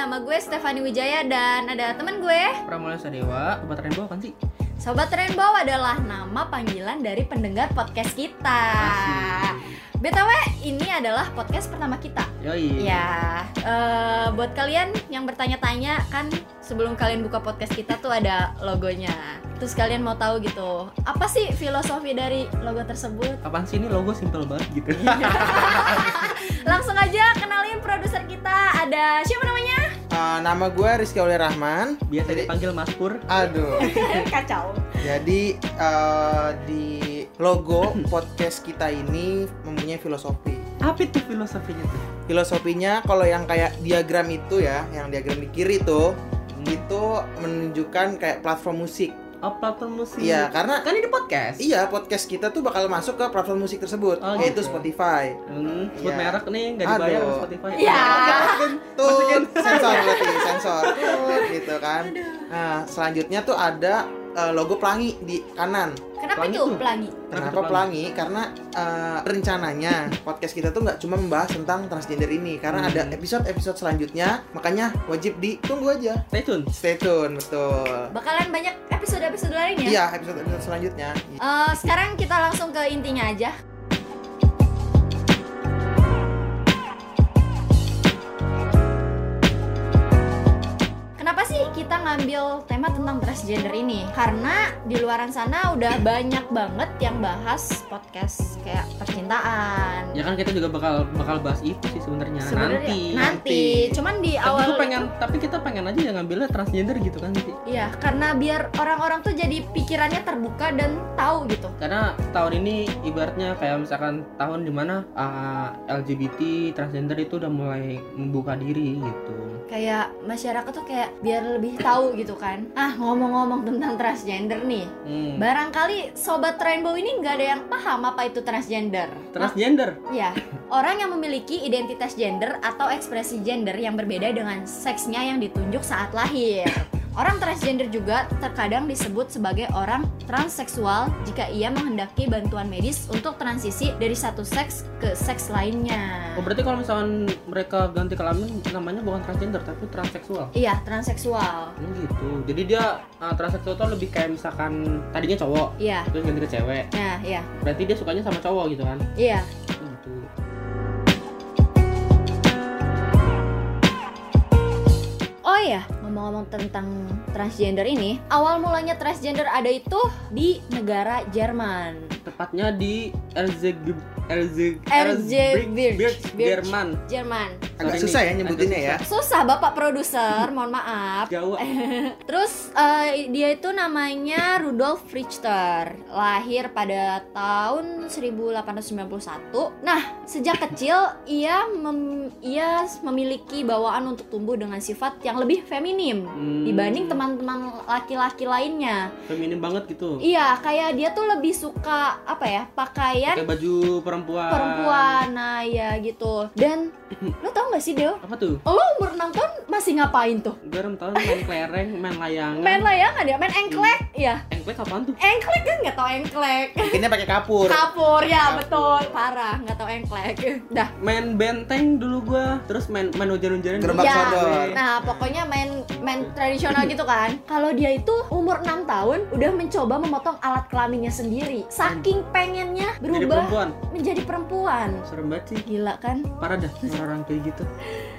nama gue Stefani Wijaya dan ada temen gue Pramula Sadewa, Sobat Rainbow kan sih? Sobat Rainbow adalah nama panggilan dari pendengar podcast kita Asik. BTW ini adalah podcast pertama kita Yoi. Ya, eh, buat kalian yang bertanya-tanya kan sebelum kalian buka podcast kita tuh ada logonya. Terus kalian mau tahu gitu, apa sih filosofi dari logo tersebut? Apaan sih ini logo simple banget gitu? Langsung aja kenalin produser kita. Ada siapa namanya? Uh, nama gue Rizky Oleh Rahman. Biasa Jadi- dipanggil Mas Pur. Aduh. Kacau. Jadi uh, di logo podcast kita ini mempunyai filosofi. Apa itu filosofinya tuh? Filosofinya kalau yang kayak diagram itu ya, yang diagram di kiri tuh itu menunjukkan kayak platform musik. Oh, platform musik. Iya, karena Kan ini podcast. iya podcast kita tuh bakal masuk ke platform musik tersebut, Oh, yaitu gitu. Spotify. Hmm, sebut Iya. merek nih nggak dibayar Aduh. Spotify. Iya. Tuh sensor berarti sensor Tut, gitu kan. Nah, selanjutnya tuh ada uh, logo pelangi di kanan. Kenapa Pelangi itu tuh. pelangi? Kenapa pelangi? Karena uh, rencananya podcast kita tuh nggak cuma membahas tentang transgender ini, karena Hmm. ada episode-episode selanjutnya, makanya wajib ditunggu aja. Stay tune. Stay tune, betul. Bakalan banyak episode-episode lainnya. Iya, episode-episode selanjutnya. Eh, sekarang kita langsung ke intinya aja. Kita ngambil tema tentang transgender ini? Karena di luaran sana udah banyak banget yang bahas podcast kayak percintaan. Ya kan kita juga bakal bakal bahas itu sih sebenarnya Sebenarnya nanti. nanti. Cuman di Tapi awal gua pengen, tapi kita pengen aja ya ngambilnya transgender gitu kan sih. Iya, karena biar orang-orang tuh jadi pikirannya terbuka dan tahu gitu. Karena tahun ini ibaratnya kayak misalkan tahun di mana uh, LGBT transgender itu udah mulai membuka diri gitu. Kayak masyarakat tuh kayak biar lebih tahu gitu kan. Ah, ngomong-ngomong tentang transgender nih. Hmm. Barangkali sobat Rainbow ini nggak ada yang paham apa itu transgender. Transgender. Ya, orang yang memiliki identitas gender atau ekspresi gender yang berbeda dengan seksnya yang ditunjuk saat lahir. Orang transgender juga terkadang disebut sebagai orang transseksual jika ia menghendaki bantuan medis untuk transisi dari satu seks ke seks lainnya. Oh berarti kalau misalkan mereka ganti kelamin namanya bukan transgender tapi transseksual. Iya, transseksual. Oh gitu. Jadi dia uh, transseksual tuh lebih kayak misalkan tadinya cowok Iya. terus ganti ke cewek. Nah, iya. Berarti dia sukanya sama cowok gitu kan? Iya. Oh, gitu. Ngomong-ngomong tentang transgender ini, awal mulanya transgender ada itu di negara Jerman. Tepatnya di Erzgebirge. Erzgebirge, Jerman. Jerman. Agak Sorry susah ya nyebutinnya ya. Susah Bapak produser, mohon maaf. Jawa. Terus eh, dia itu namanya Rudolf Richter, lahir pada tahun 1891. Nah, sejak kecil ia mem- ia memiliki bawaan untuk tumbuh dengan sifat yang lebih feminim Hmm, dibanding teman-teman laki-laki lainnya. feminim banget gitu. Iya, kayak dia tuh lebih suka apa ya? Pakaian Pakai baju perempuan. perempuan. Nah, ya gitu. Dan lo tau gak sih, Deo? Apa tuh? Lo umur 6 tahun masih ngapain tuh? Gue enam tahun main kelereng, main layangan. Main layangan ya? Main engklek? Iya. Engklek apaan tuh? Engklek kan nggak tau engklek. Bikinnya pakai kapur. Kapur ya Kapur. betul. Parah nggak tau engklek. Dah. Main benteng dulu gua, terus main main hujan-hujanan. Gerobak Ya. sodor. Nah, pokoknya main main tradisional gitu kan. Kalau dia itu umur 6 tahun udah mencoba memotong alat kelaminnya sendiri. Saking pengennya Jadi berubah perempuan. menjadi perempuan. Serem banget sih. Gila kan? Parah dah orang-orang kayak gitu.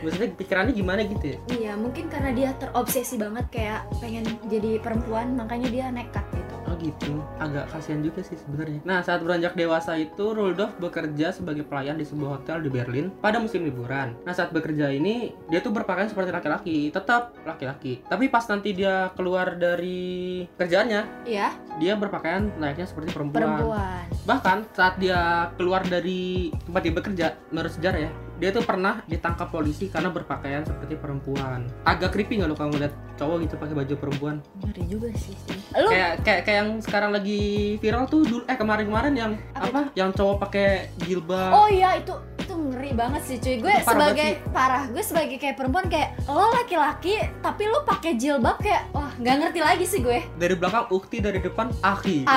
Maksudnya pikirannya gimana gitu ya? Iya, mungkin karena dia terobsesi banget kayak pengen jadi perempuan, makanya dia nekat gitu. Oh gitu, agak kasihan juga sih sebenarnya. Nah saat beranjak dewasa itu Rudolf bekerja sebagai pelayan di sebuah hotel di Berlin pada musim liburan. Nah saat bekerja ini dia tuh berpakaian seperti laki-laki, tetap laki-laki. Tapi pas nanti dia keluar dari kerjaannya, Iya, dia berpakaian layaknya seperti perempuan. perempuan. Bahkan saat dia keluar dari tempat dia bekerja, menurut sejarah ya, dia tuh pernah ditangkap polisi karena berpakaian seperti perempuan. Agak creepy nggak lo kalau ngeliat cowok gitu pakai baju perempuan? Ngeri juga sih. Lu kayak kayak kayak yang sekarang lagi viral tuh dulu eh kemarin-kemarin yang Apa apa, yang cowok pakai jilbab Oh iya itu itu ngeri banget sih cuy. Gue sebagai parah, gue sebagai kayak perempuan kayak lo laki-laki tapi lo pakai jilbab kayak wah nggak ngerti lagi sih gue. dari belakang ukti dari depan aki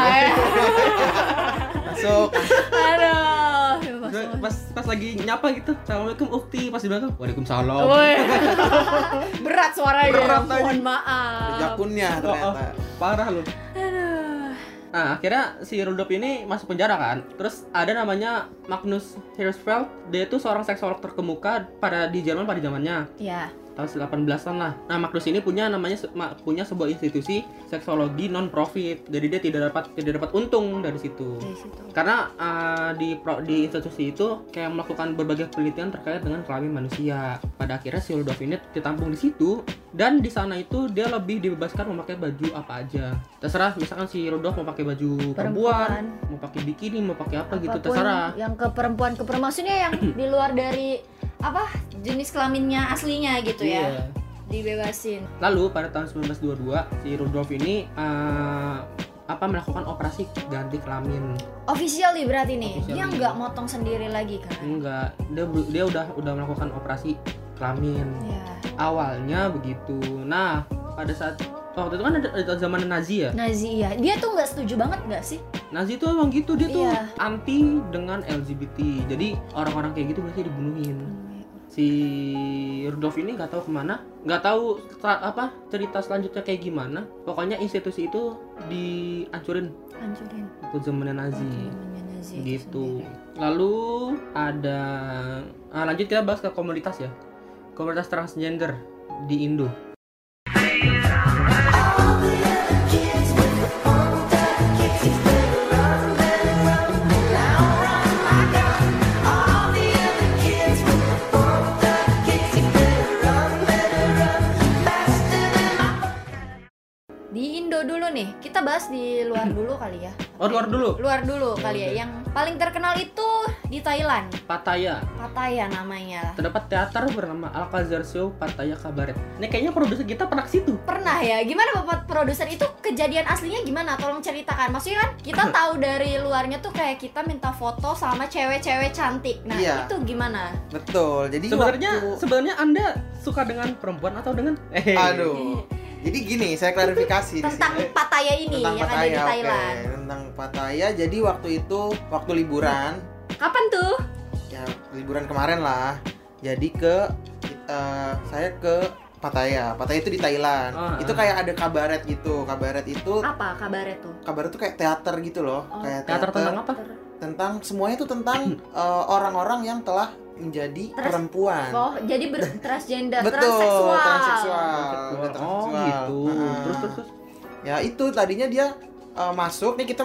Masuk. Aduh, Pas pas lagi nyapa gitu assalamualaikum ukti pas di belakang waalaikumsalam. Berat suaranya. Berat aja. Mohon maaf. jakunnya Oh, oh. ternyata parah lu Aduh. Nah, akhirnya si Rudolf ini masuk penjara kan. Terus ada namanya Magnus Hirschfeld. Dia itu seorang seksolog terkemuka pada di Jerman pada zamannya Ya. Tahun 18-an lah. Nah, Magnus ini punya namanya punya sebuah institusi seksologi non profit. Jadi dia tidak dapat tidak dapat untung dari situ. Dari situ. Karena uh, di pro- di institusi itu kayak melakukan berbagai penelitian terkait dengan kelamin manusia. Pada akhirnya si Rudolf ini ditampung di situ dan di sana itu dia lebih dibebaskan memakai baju apa aja. Terserah misalkan si Rudolf mau pakai baju perempuan, mau pakai bikini, mau pakai apa gitu terserah. Yang ke perempuan ke perempuan maksudnya yang di luar dari apa jenis kelaminnya aslinya gitu ya. Iya. Dibebasin. Lalu pada tahun 1922 si Rudolf ini uh, apa melakukan operasi ganti kelamin. Officially berarti nih. Officially. Dia nggak motong sendiri lagi kan. Enggak, dia dia udah udah melakukan operasi kelamin. Ya. awalnya begitu. Nah, pada saat waktu itu kan ada, ada zaman Nazi ya. Nazi ya. Dia tuh nggak setuju banget nggak sih? Nazi itu emang gitu dia tuh Iya. anti dengan LGBT. Jadi orang-orang kayak gitu biasanya dibunuhin. Si Rudolf ini nggak tahu ke mana, nggak tahu apa cerita selanjutnya kayak gimana. Pokoknya institusi itu dihancurin Hancurin. waktu zaman Nazi. Zamannya Nazi itu gitu. sendiri. Lalu ada ah, lanjut kita bahas ke komunitas ya. Komunitas transgender di Indo. Dulu nih. Kita bahas di luar dulu kali ya. Oh, luar dulu. Luar dulu Ya kali ya. udah. Yang paling terkenal itu di Thailand. Pattaya. Pattaya namanya. Terdapat teater bernama Alcazar Show Pattaya Cabaret. Ini kayaknya produser kita pernah ke situ. Pernah ya? Gimana Bapak produser itu kejadian aslinya gimana? Tolong ceritakan. Maksudnya kan kita tahu dari luarnya tuh kayak kita minta foto sama cewek-cewek cantik. Nah, Iya. itu gimana? betul jadi Sebenarnya waktu- sebenarnya Anda suka dengan perempuan atau dengan eh aduh jadi gini saya klarifikasi di Tentang sini. Pattaya ini tentang yang ada di Pattaya. Thailand. tentang Pattaya jadi waktu itu waktu liburan Kapan tuh? ya liburan kemarin lah jadi ke eh, saya ke Pattaya Pattaya itu di Thailand Ah, itu ah. kayak ada kabaret gitu kabaret itu Apa kabarnya tuh? kabaret itu kayak teater gitu loh Oh, kayak teater tentang apa? Tentang semuanya itu tentang eh, orang-orang yang telah menjadi Trans- perempuan Oh, jadi ber transgender, betul transseksual. transseksual Oh, transseksual. gitu. Heeh. Terus terus terus. ya itu tadinya dia eh, masuk nih kita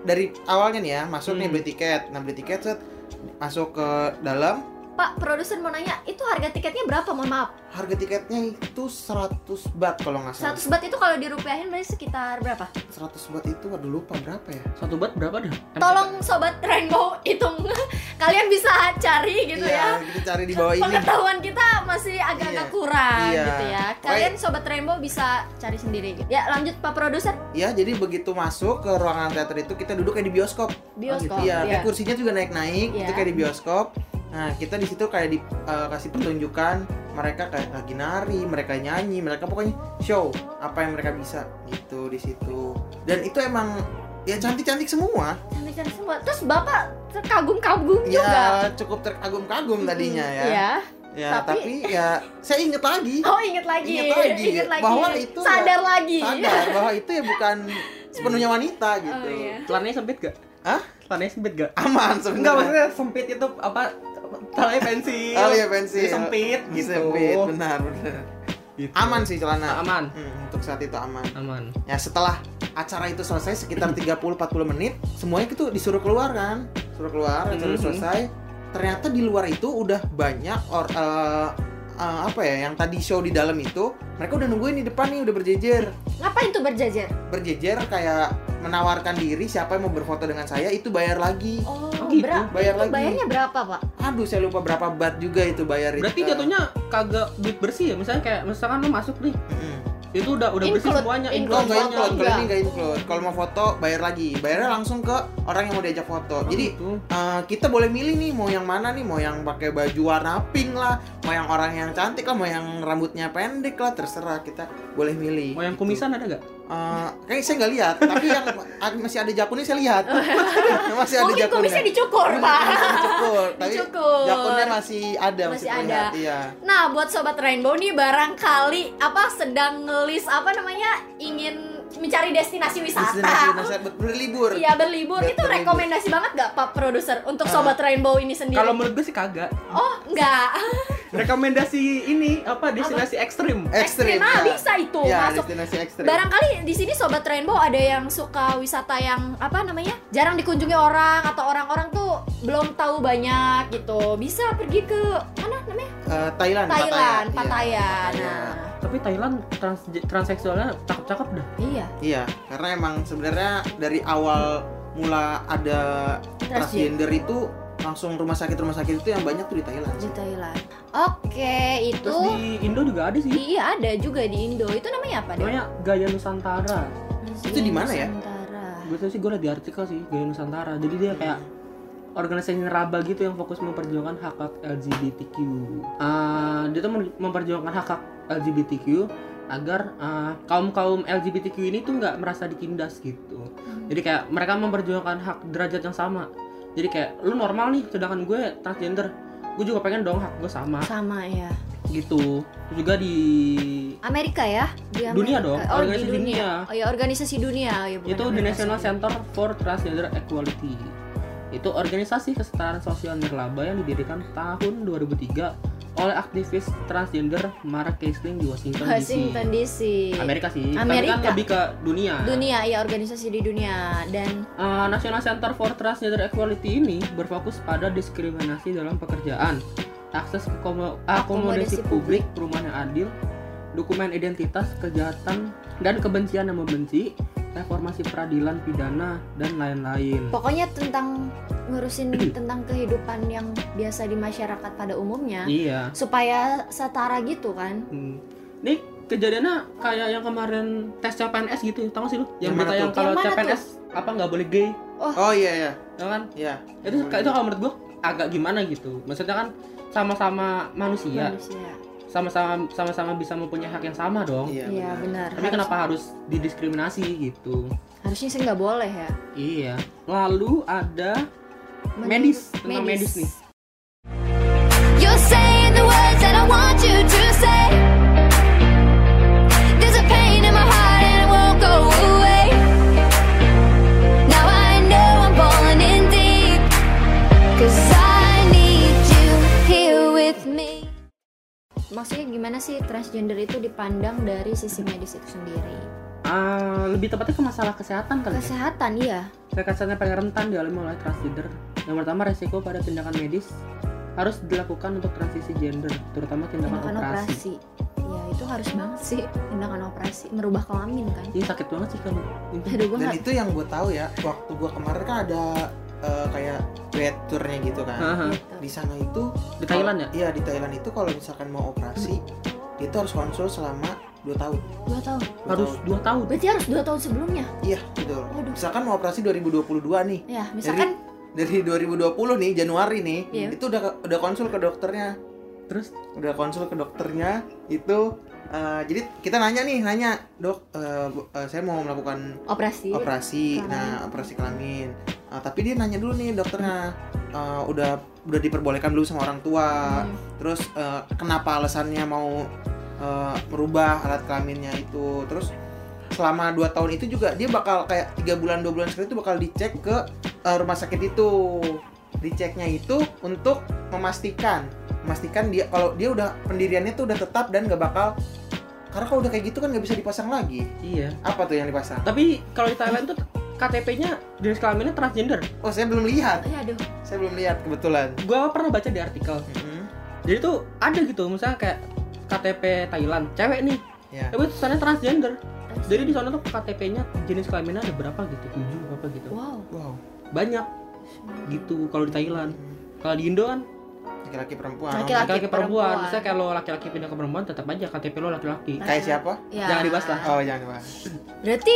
dari awalnya nih ya masuk nih Hmm. beli tiket nah beli tiket set masuk ke dalam Pak, produser mau nanya, itu harga tiketnya berapa? Mohon maaf. harga tiketnya itu 100 baht kalau nggak salah 100 bat itu kalau dirupiahin berarti sekitar berapa? 100 baht itu waduh lupa berapa ya Satu bat berapa dah? Tolong sobat Rainbow hitung. Kalian bisa cari gitu iya, ya. kita cari di bawah ini Pengetahuan kita masih agak-agak Iya. kurang Iya. gitu ya. Kalian sobat Rainbow bisa cari sendiri. gitu. Ya, lanjut Pak produser. ya jadi begitu masuk ke ruangan teater itu kita duduk kayak di bioskop Bioskop. iya ya. kayak kursinya juga naik-naik Iya. itu kayak di bioskop nah kita di situ kayak dikasih pertunjukan mereka kayak lagi nari mereka nyanyi mereka pokoknya show apa yang mereka bisa gitu di situ dan itu emang ya cantik-cantik semua Cantik-cantik semua. Terus Bapak terkagum-kagum juga. ya cukup terkagum-kagum tadinya ya Iya. ya tapi- tapi, ya saya inget lagi Oh, inget lagi. Inget lagi. Inget lagi. Bahwa itu sadar lagi. sadar bahwa itu ya bukan sepenuhnya wanita Oh, gitu iya. Celananya sempit gak? Hah? Celananya sempit gak? aman Enggak sebenarnya maksudnya sempit itu apa? Celananya pensil. oh iya pensil sempit gitu. sempit benar benar Gitu. aman sih celana Aman. Hmm, untuk saat itu aman Aman. ya setelah acara itu selesai sekitar 30-40 menit semuanya itu disuruh keluar kan suruh keluar acara Mhm. selesai ternyata di luar itu udah banyak or eh, eh, apa ya yang tadi show di dalam itu mereka udah nungguin di depan nih udah berjejer Ngapain tuh berjajar? berjejer kayak menawarkan diri siapa yang mau berfoto dengan saya itu bayar lagi Oh, gitu, ber- bayar itu lagi. bayarnya berapa, Pak? aduh saya lupa berapa bat juga itu bayar itu Berarti jatuhnya kagak duit bersih ya? Misalnya kayak misalkan lu masuk nih, Mm-mm. itu udah udah bersih Include, semuanya. Oh, include. nggak foto include, kalau ini nggak include. Kalau mau foto bayar lagi, bayarnya langsung ke orang yang mau diajak foto. Jadi gitu. eh, kita boleh milih nih mau yang mana nih, mau yang pakai baju warna pink lah, mau yang orang yang cantik lah, mau yang rambutnya pendek lah, terserah kita boleh milih. mau yang gitu. kumisan ada gak? Eh, kayaknya saya nggak lihat, tapi yang masih ada jakunnya saya lihat. masih ada Mungkin jakunnya. kumisnya dicukur, Pak. Dicukur, tapi Dicukur. jakunnya masih ada, Masih terlihat, ada. Iya. Nah, buat sobat Rainbow nih barangkali apa sedang ngelis apa namanya ingin mencari destinasi wisata. Destinasi destinasi ber- berlibur. Iya berlibur Ber- itu berlibur. rekomendasi banget gak Pak Produser untuk Ah. sobat Rainbow ini sendiri? Kalau menurut gue sih kagak. oh enggak, Rekomendasi ini apa destinasi ekstrim. Ekstrim. ah, ya. bisa itu Ya, masuk. destinasi ekstrim. Barangkali di sini sobat Rainbow ada yang suka wisata yang apa namanya jarang dikunjungi orang atau orang-orang tuh belum tahu banyak gitu. Bisa pergi ke mana namanya? Eh, Thailand, Thailand, Pattaya. Pattaya. Iya, Nah, Tapi Thailand trans transseksualnya cakep-cakep dah. iya. Iya, karena emang sebenarnya dari awal mula ada transgender itu langsung rumah sakit rumah sakit itu yang banyak tuh di Thailand. di Thailand. Oke, itu Terus di Indo juga ada sih. iya ada juga di Indo. Itu namanya apa deh? Namanya Gaya Nusantara. Itu di mana ya? Nusantara. Gue tau sih gue liat di artikel sih Gaya Nusantara. Jadi dia kayak organisasi ngeraba gitu yang fokus memperjuangkan hak hak LGBTQ. Ah, dia tuh mem- memperjuangkan hak hak LGBTQ agar kaum kaum LGBTQ ini tuh nggak merasa ditindas gitu. Jadi kayak mereka memperjuangkan hak derajat yang sama. Jadi kayak lu normal nih, sedangkan gue transgender. Gue juga pengen dong hak gue sama Sama ya. gitu. Terus juga di Amerika ya? Di Amerika. Dunia dong, Oh, organisasi di dunia. dunia. Oh ya, organisasi dunia. Oh, ya, bukan itu the National. Center for Transgender Equality itu organisasi kesetaraan sosial nirlaba yang didirikan tahun 2003 oleh aktivis transgender Mara Keisling di Washington, Washington DC. DC. Amerika sih, Amerika. tapi kan lebih ke dunia. Dunia ya organisasi di dunia dan Uh, National Center for Transgender Equality ini berfokus pada diskriminasi dalam pekerjaan, akses ke komo- Akomodasi akomodasi publik, perumahan yang adil, dokumen identitas, kejahatan dan kebencian yang membenci, reformasi peradilan pidana dan lain-lain. pokoknya tentang ngurusin tentang kehidupan yang biasa di masyarakat pada umumnya Iya. supaya setara gitu kan. Hmm. Ini kejadiannya kayak yang kemarin tes CPNS gitu, tau gak sih lu? Yang Yang berita yang tuh? kalau Yang CPNS apa nggak boleh gay, Oh iya iya. ya kan? Iya. itu kayak itu kalau menurut gua agak gimana gitu maksudnya kan sama-sama manusia Manusia. Sama-sama sama-sama bisa mempunyai hak yang sama dong Iya. Iya benar. benar. tapi kenapa harus didiskriminasi gitu Harusnya sih nggak boleh ya. iya lalu ada Men- medis tentang medis, nih You're saying the words that I want you to say. Maksudnya gimana sih transgender itu dipandang dari sisi medis itu sendiri? Ah, lebih tepatnya ke masalah kesehatan kali ya Kesehatan iya. kesehatan paling rentan dialami oleh transgender yang pertama resiko pada tindakan medis harus dilakukan untuk transisi gender terutama tindakan, Tindakan operasi. operasi. Ya itu harus banget sih tindakan operasi merubah kelamin kan. ini sakit banget sih gua Dan itu yang gue tahu ya, waktu gue kemarin kan ada eh, kayak bed tournya gitu kan. Aha. gitu. Di sana itu di Thailand ya Iya di Thailand itu kalau misalkan mau operasi, dia tuh harus konsul selama 2 tahun. Dua tahun. Dua harus tahun. dua tahun Berarti harus dua tahun sebelumnya. Iya betul. Waduh. Misalkan mau operasi 2022 nih, Ya misalkan dari 2020 nih Januari nih, Iya. itu udah udah konsul ke dokternya, terus udah konsul ke dokternya itu. eh, jadi kita nanya nih, nanya dok, eh, bu- eh, saya mau melakukan operasi. operasi Kelamin. nah operasi kelamin Ah, tapi dia nanya dulu nih dokternya ah, udah udah diperbolehkan dulu sama orang tua? Hmm. terus eh, kenapa alasannya mau eh, merubah alat kelaminnya itu? Terus selama 2 tahun itu juga dia bakal kayak tiga bulan dua bulan sekali itu bakal dicek ke eh, rumah sakit itu. Diceknya itu untuk memastikan memastikan dia kalau dia udah pendiriannya tuh udah tetap dan gak bakal karena kalau udah kayak gitu kan nggak bisa dipasang lagi. Iya. Apa tuh yang dipasang? Tapi kalau di Thailand tuh KTP-nya jenis kelaminnya transgender. Oh saya belum lihat. Ya aduh. saya belum lihat kebetulan. Gua pernah baca di artikel. Mhm. jadi tuh ada gitu misalnya kayak KTP Thailand. Cewek nih. Ya tapi tulisannya transgender. Jadi di sana tuh KTP-nya jenis kelaminnya ada berapa gitu? Tujuh apa gitu? Wow. wow. Banyak. Gitu kalau di Thailand. Kalau di Indo kan laki-laki perempuan. Laki-laki. perempuan. perempuan. misalnya kalau laki-laki pindah ke perempuan tetap aja KTP lo laki-laki. Kayak siapa? Ya. Jangan dibahas lah. oh jangan dibahas. Berarti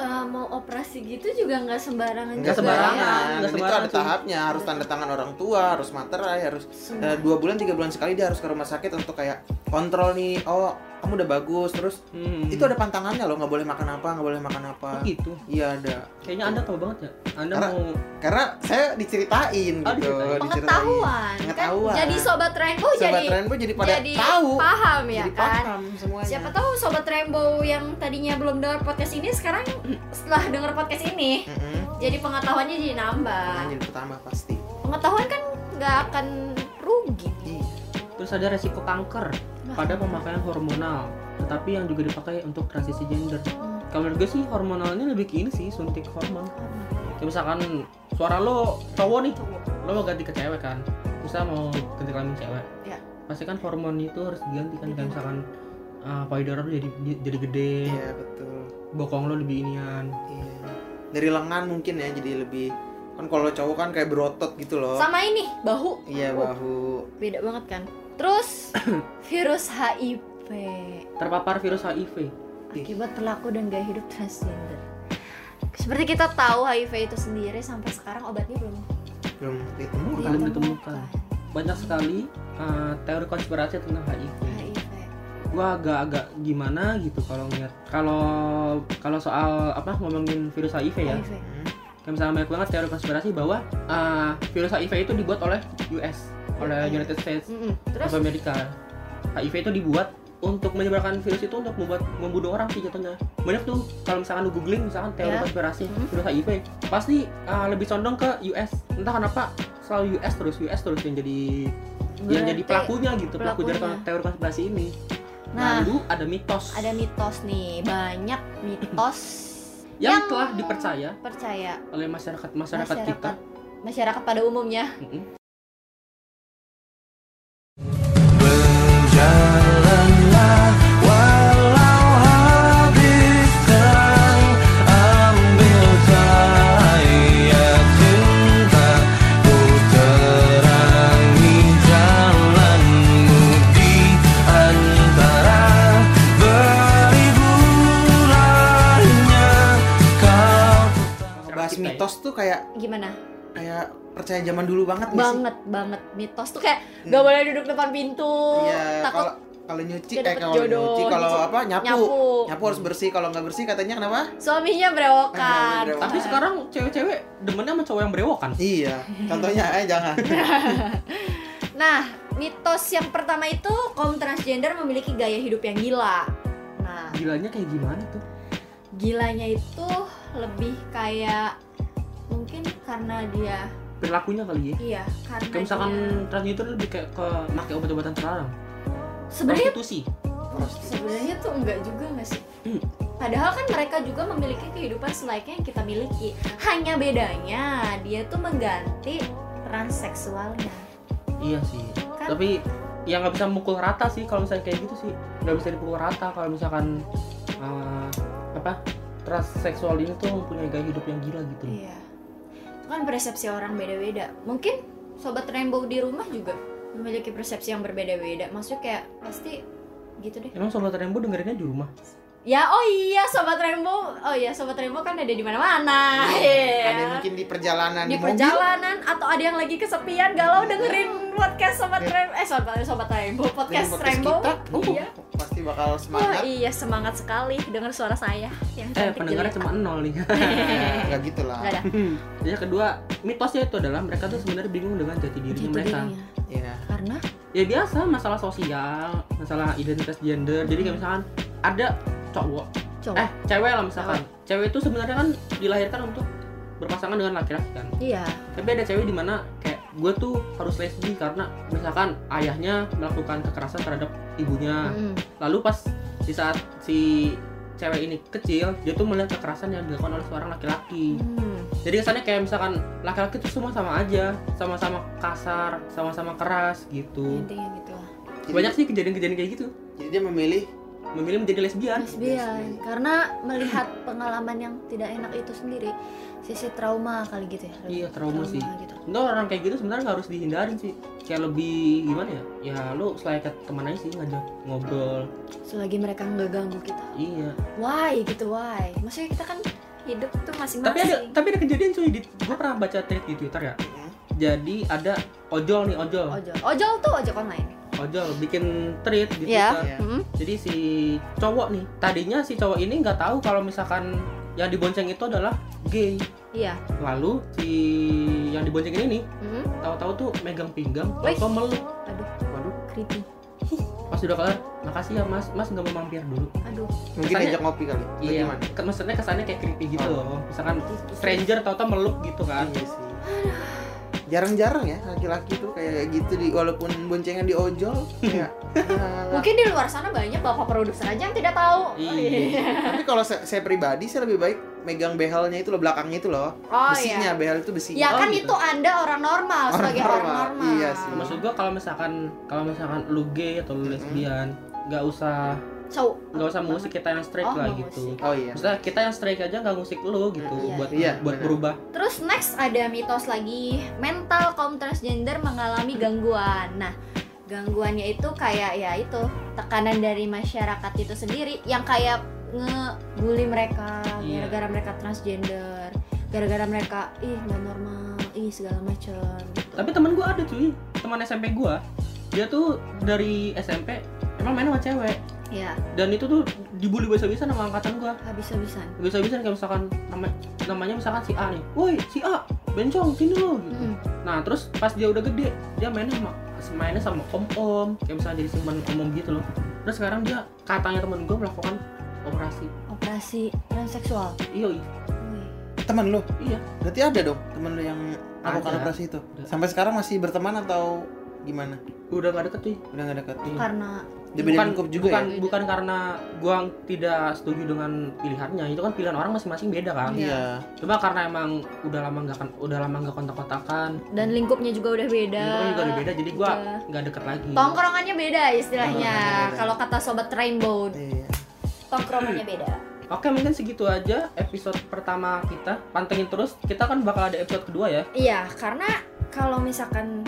eh, mau operasi gitu juga nggak sembarangan nggak sembarangan. ya. Itu ada tahapnya harus tanda tangan orang tua harus materai harus eh, dua bulan tiga bulan sekali dia harus ke rumah sakit untuk kayak kontrol nih oh kamu udah bagus terus Hmm. itu ada pantangannya loh nggak boleh makan apa nggak boleh makan apa Oh, gitu. iya ada Kayaknya Anda tahu banget ya. Anda Karena- mau karena saya diceritain Oh, gitu diceritain. pengetahuan, Pengetahuan. kan jadi sobat rainbow Sobat jadi Rainbow jadi pada jadi tahu paham ya jadi kan paham semuanya siapa tahu sobat rainbow yang tadinya belum dengar podcast ini sekarang setelah dengar podcast ini Mm-mm. jadi pengetahuannya jadi nambah Nah, jadi pertama pasti pengetahuan kan nggak akan rugi Iya. terus ada resiko kanker pada pemakaian hormonal, tetapi yang juga dipakai untuk transisi gender. Hmm. Kalau menurut gue sih hormonal ini lebih ke ini sih suntik hormon. Kayak misalkan suara lo cowok nih, lo mau ganti ke cewek kan, misal mau ganti kelamin cewek, Ya. pasti kan hormon itu harus diganti kan, kayak misalkan uh, payudara lo jadi jadi gede, iya betul. Bokong lo lebih inian. iya. Dari lengan mungkin ya jadi lebih kan kalau cowok kan kayak berotot gitu loh. Sama ini bahu. Iya bahu. Beda banget kan terus virus HIV Terpapar virus HIV. akibat perilaku dan gaya hidup transgender seperti kita tahu HIV itu sendiri sampai sekarang obatnya belum belum ditemukan Belum ditemukan. Banyak sekali uh, teori konspirasi tentang HIV. HIV gua agak-agak gimana gitu kalau ngeliat kalau kalau soal apa ngomongin virus HIV ya HIV Hmm. kayak misalnya banyak banget teori konspirasi bahwa uh, virus HIV itu dibuat oleh US oleh Iya. United States Mm-mm. terus of America HIV itu dibuat untuk menyebarkan virus itu untuk membuat membunuh orang sih jatuhnya banyak tuh kalau misalkan lu googling misalkan teori Ya. konspirasi Mhm. virus HIV pasti uh, lebih condong ke US entah kenapa selalu US terus US terus yang jadi yang jadi Berarti pelakunya gitu pelaku dari pelakunya. teori konspirasi ini Nah. lalu ada mitos ada mitos nih banyak mitos yang, yang telah dipercaya percaya oleh masyarakat masyarakat, kita masyarakat pada umumnya Mm-mm. Berjalanlah kayak gimana kayak percaya zaman dulu banget nggak sih? banget banget mitos tuh kayak nggak boleh duduk depan pintu Iya, takut kalau kalau nyuci eh kalau nyuci kalau apa nyapu. nyapu, Nyapu harus bersih, kalau nggak bersih katanya kenapa? suaminya berewokan Ah, berewokan. tapi sekarang cewek-cewek demennya sama cowok yang berewokan Iya, contohnya eh jangan. nah mitos yang pertama itu kaum transgender memiliki gaya hidup yang gila nah gilanya kayak gimana tuh gilanya itu lebih kayak mungkin karena dia perilakunya kali ya? Iya karena kayak misalkan dia transgender lebih kayak ke pakai obat-obatan terlarang. Sebenarnya prostitusi. Sebenarnya tuh enggak juga nggak sih? Hmm. padahal kan mereka juga memiliki kehidupan selayaknya yang kita miliki. Hanya bedanya dia tuh mengganti transseksualnya iya sih. Kan? tapi ya nggak bisa mukul rata sih kalau misalnya kayak gitu sih. Nggak bisa dipukul rata kalau misalkan uh, apa? Transseksual ini tuh mempunyai gaya hidup yang gila gitu. Iya. itu kan persepsi orang beda-beda. Mungkin sobat rainbow di rumah juga memiliki persepsi yang berbeda-beda. Maksudnya kayak pasti gitu deh. Emang sobat Rainbow dengerinnya di rumah ya oh iya sobat rainbow oh iya sobat rainbow kan ada di mana-mana Ada Iya. yang mungkin di perjalanan di di, mobil. perjalanan atau ada yang lagi kesepian galau dengerin podcast sobat rainbow eh sobat sobat rainbow podcast, podcast rainbow kita, oh, iya pasti bakal semangat. iya semangat sekali dengar suara saya yang eh pendengarnya cuma nol nih Nah, Nggak gitu lah. Nggak ada yang kedua mitosnya itu adalah mereka tuh sebenarnya bingung dengan jati dirinya Jati mereka dirinya. Iya. karena ya biasa masalah sosial masalah identitas gender jadi kayak misalkan ada cowok. Cowok. Eh cewek lah misalkan. Cewek itu sebenarnya kan dilahirkan untuk berpasangan dengan laki-laki kan. Iya. Tapi ada cewek di mana kayak gue tuh harus lesbi karena misalkan ayahnya melakukan kekerasan terhadap ibunya. Mm. lalu pas di saat si cewek ini kecil dia tuh melihat kekerasan yang dilakukan oleh seorang laki-laki. Hmm. jadi kesannya kayak misalkan laki-laki itu semua sama aja sama-sama kasar sama-sama keras gitu. Intinya gitu. Banyak sih kejadian-kejadian kayak gitu. Jadi dia memilih memilih menjadi lesbian. Lesbian. Karena melihat pengalaman yang tidak enak itu sendiri sisi trauma kali gitu ya. Iya, trauma sih. gitu. Enggak orang kayak gitu sebenarnya harus dihindarin sih. Kayak lebih gimana ya? Ya lu selayaknya teman aja sih ngajak ngobrol. Selagi mereka nggak ganggu kita. Iya. Why gitu why? Maksudnya kita kan hidup tuh masing-masing. Tapi ada tapi ada kejadian cuy di gue pernah baca tweet di twitter ya. Mm, jadi ada ojol nih ojol. Ojol. Ojol tuh ojol online ojol bikin di Iya. Twitter. Iya. Mm-mm. Jadi si cowok nih, tadinya si cowok ini nggak tahu kalau misalkan yang dibonceng itu adalah gay. Iya. Lalu si yang dibonceng ini nih, Mm-mm. tahu-tahu tuh megang pinggang, tahu meluk. Aduh, Waduh, creepy. Pas udah kelar, makasih ya mas, mas nggak mau mampir dulu. Aduh. mungkin Kesannya- ajak ngopi kali. Atau Iya, gimana? kan maksudnya kesannya kayak creepy gitu Oh. loh. Misalkan stranger tahu-tahu meluk gitu kan. Iya sih. Jarang-jarang ya laki-laki tuh kayak gitu di walaupun boncengan di ojol kayak ya, Mungkin di luar sana banyak bapak produser aja yang tidak tahu. Iya. Tapi kalau saya, saya pribadi saya lebih baik megang behelnya itu loh belakangnya itu loh. Oh besinya iya. behel itu besi. Ya Oh, kan gitu. itu Anda orang normal Orang sebagai orang normal, normal. iya sih. Maksud gua kalau misalkan kalau misalkan lu gay atau lu lesbian, nggak usah So, nggak usah musik kita yang straight Oh, lah gitu. musik. Oh iya. Maksudnya kita yang straight aja nggak musik lu gitu Iya. buat Iya, buat benar. berubah. Terus next ada mitos lagi mental kaum transgender mengalami gangguan. Nah, gangguannya itu kayak ya itu tekanan dari masyarakat itu sendiri yang kayak ngebully mereka Iya. gara-gara mereka transgender, gara-gara mereka ih nggak normal, ih segala macam. Gitu. Tapi temen gua ada cuy, teman SMP gua. Dia tuh dari SMP emang main sama cewek Ya, dan itu tuh dibully bisa-bisa sama angkatan gua. habis-habisan. Bisa-bisa kayak misalkan nama, namanya misalkan si A nih. Woi, si A, bencong sini lo gitu. Mm. Nah, terus pas dia udah gede, dia mainnya sama mainnya sama om-om, kayak misalnya jadi simpan om-om gitu loh. Terus sekarang dia katanya temen gue melakukan operasi. Operasi transseksual. Iya, iya. Teman lu. iya. Berarti ada dong teman lu yang melakukan operasi itu. Ada. Sampai sekarang masih berteman atau gimana? Udah gak deket cuy. Udah gak dekat. Iya. Karena Dia bukan, lingkup juga bukan, ya. bukan karena gua tidak setuju dengan pilihannya. Itu kan pilihan orang masing-masing beda kan. Iya. Cuma karena emang udah lama nggak kan udah lama nggak kontak-kontakan. dan lingkupnya juga udah beda. Lingkungannya juga udah beda, jadi gua Udah. nggak deket lagi. Tongkrongannya beda istilahnya. Kalau kata sobat Rainbow, Iya. tongkrongannya beda. Oke mungkin segitu aja episode pertama kita. Pantengin terus. Kita kan bakal ada episode kedua ya. Iya, karena kalau misalkan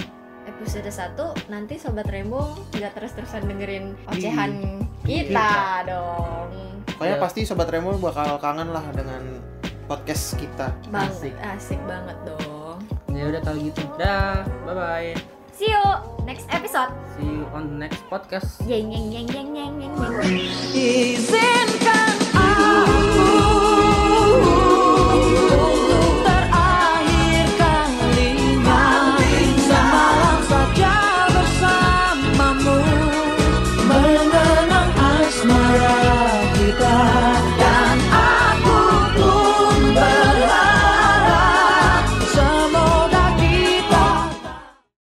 episode 1 nanti sobat remo tidak terus-terusan dengerin ocehan kita, kita dong. Pokoknya iya. pasti sobat remo bakal kangen lah dengan podcast kita. Bang, asik. asik banget dong. Ya udah kalau gitu. Dah, bye bye. See you next episode. See you on the next podcast. Yeng yeng yeng yeng yeng yeng. Izinkan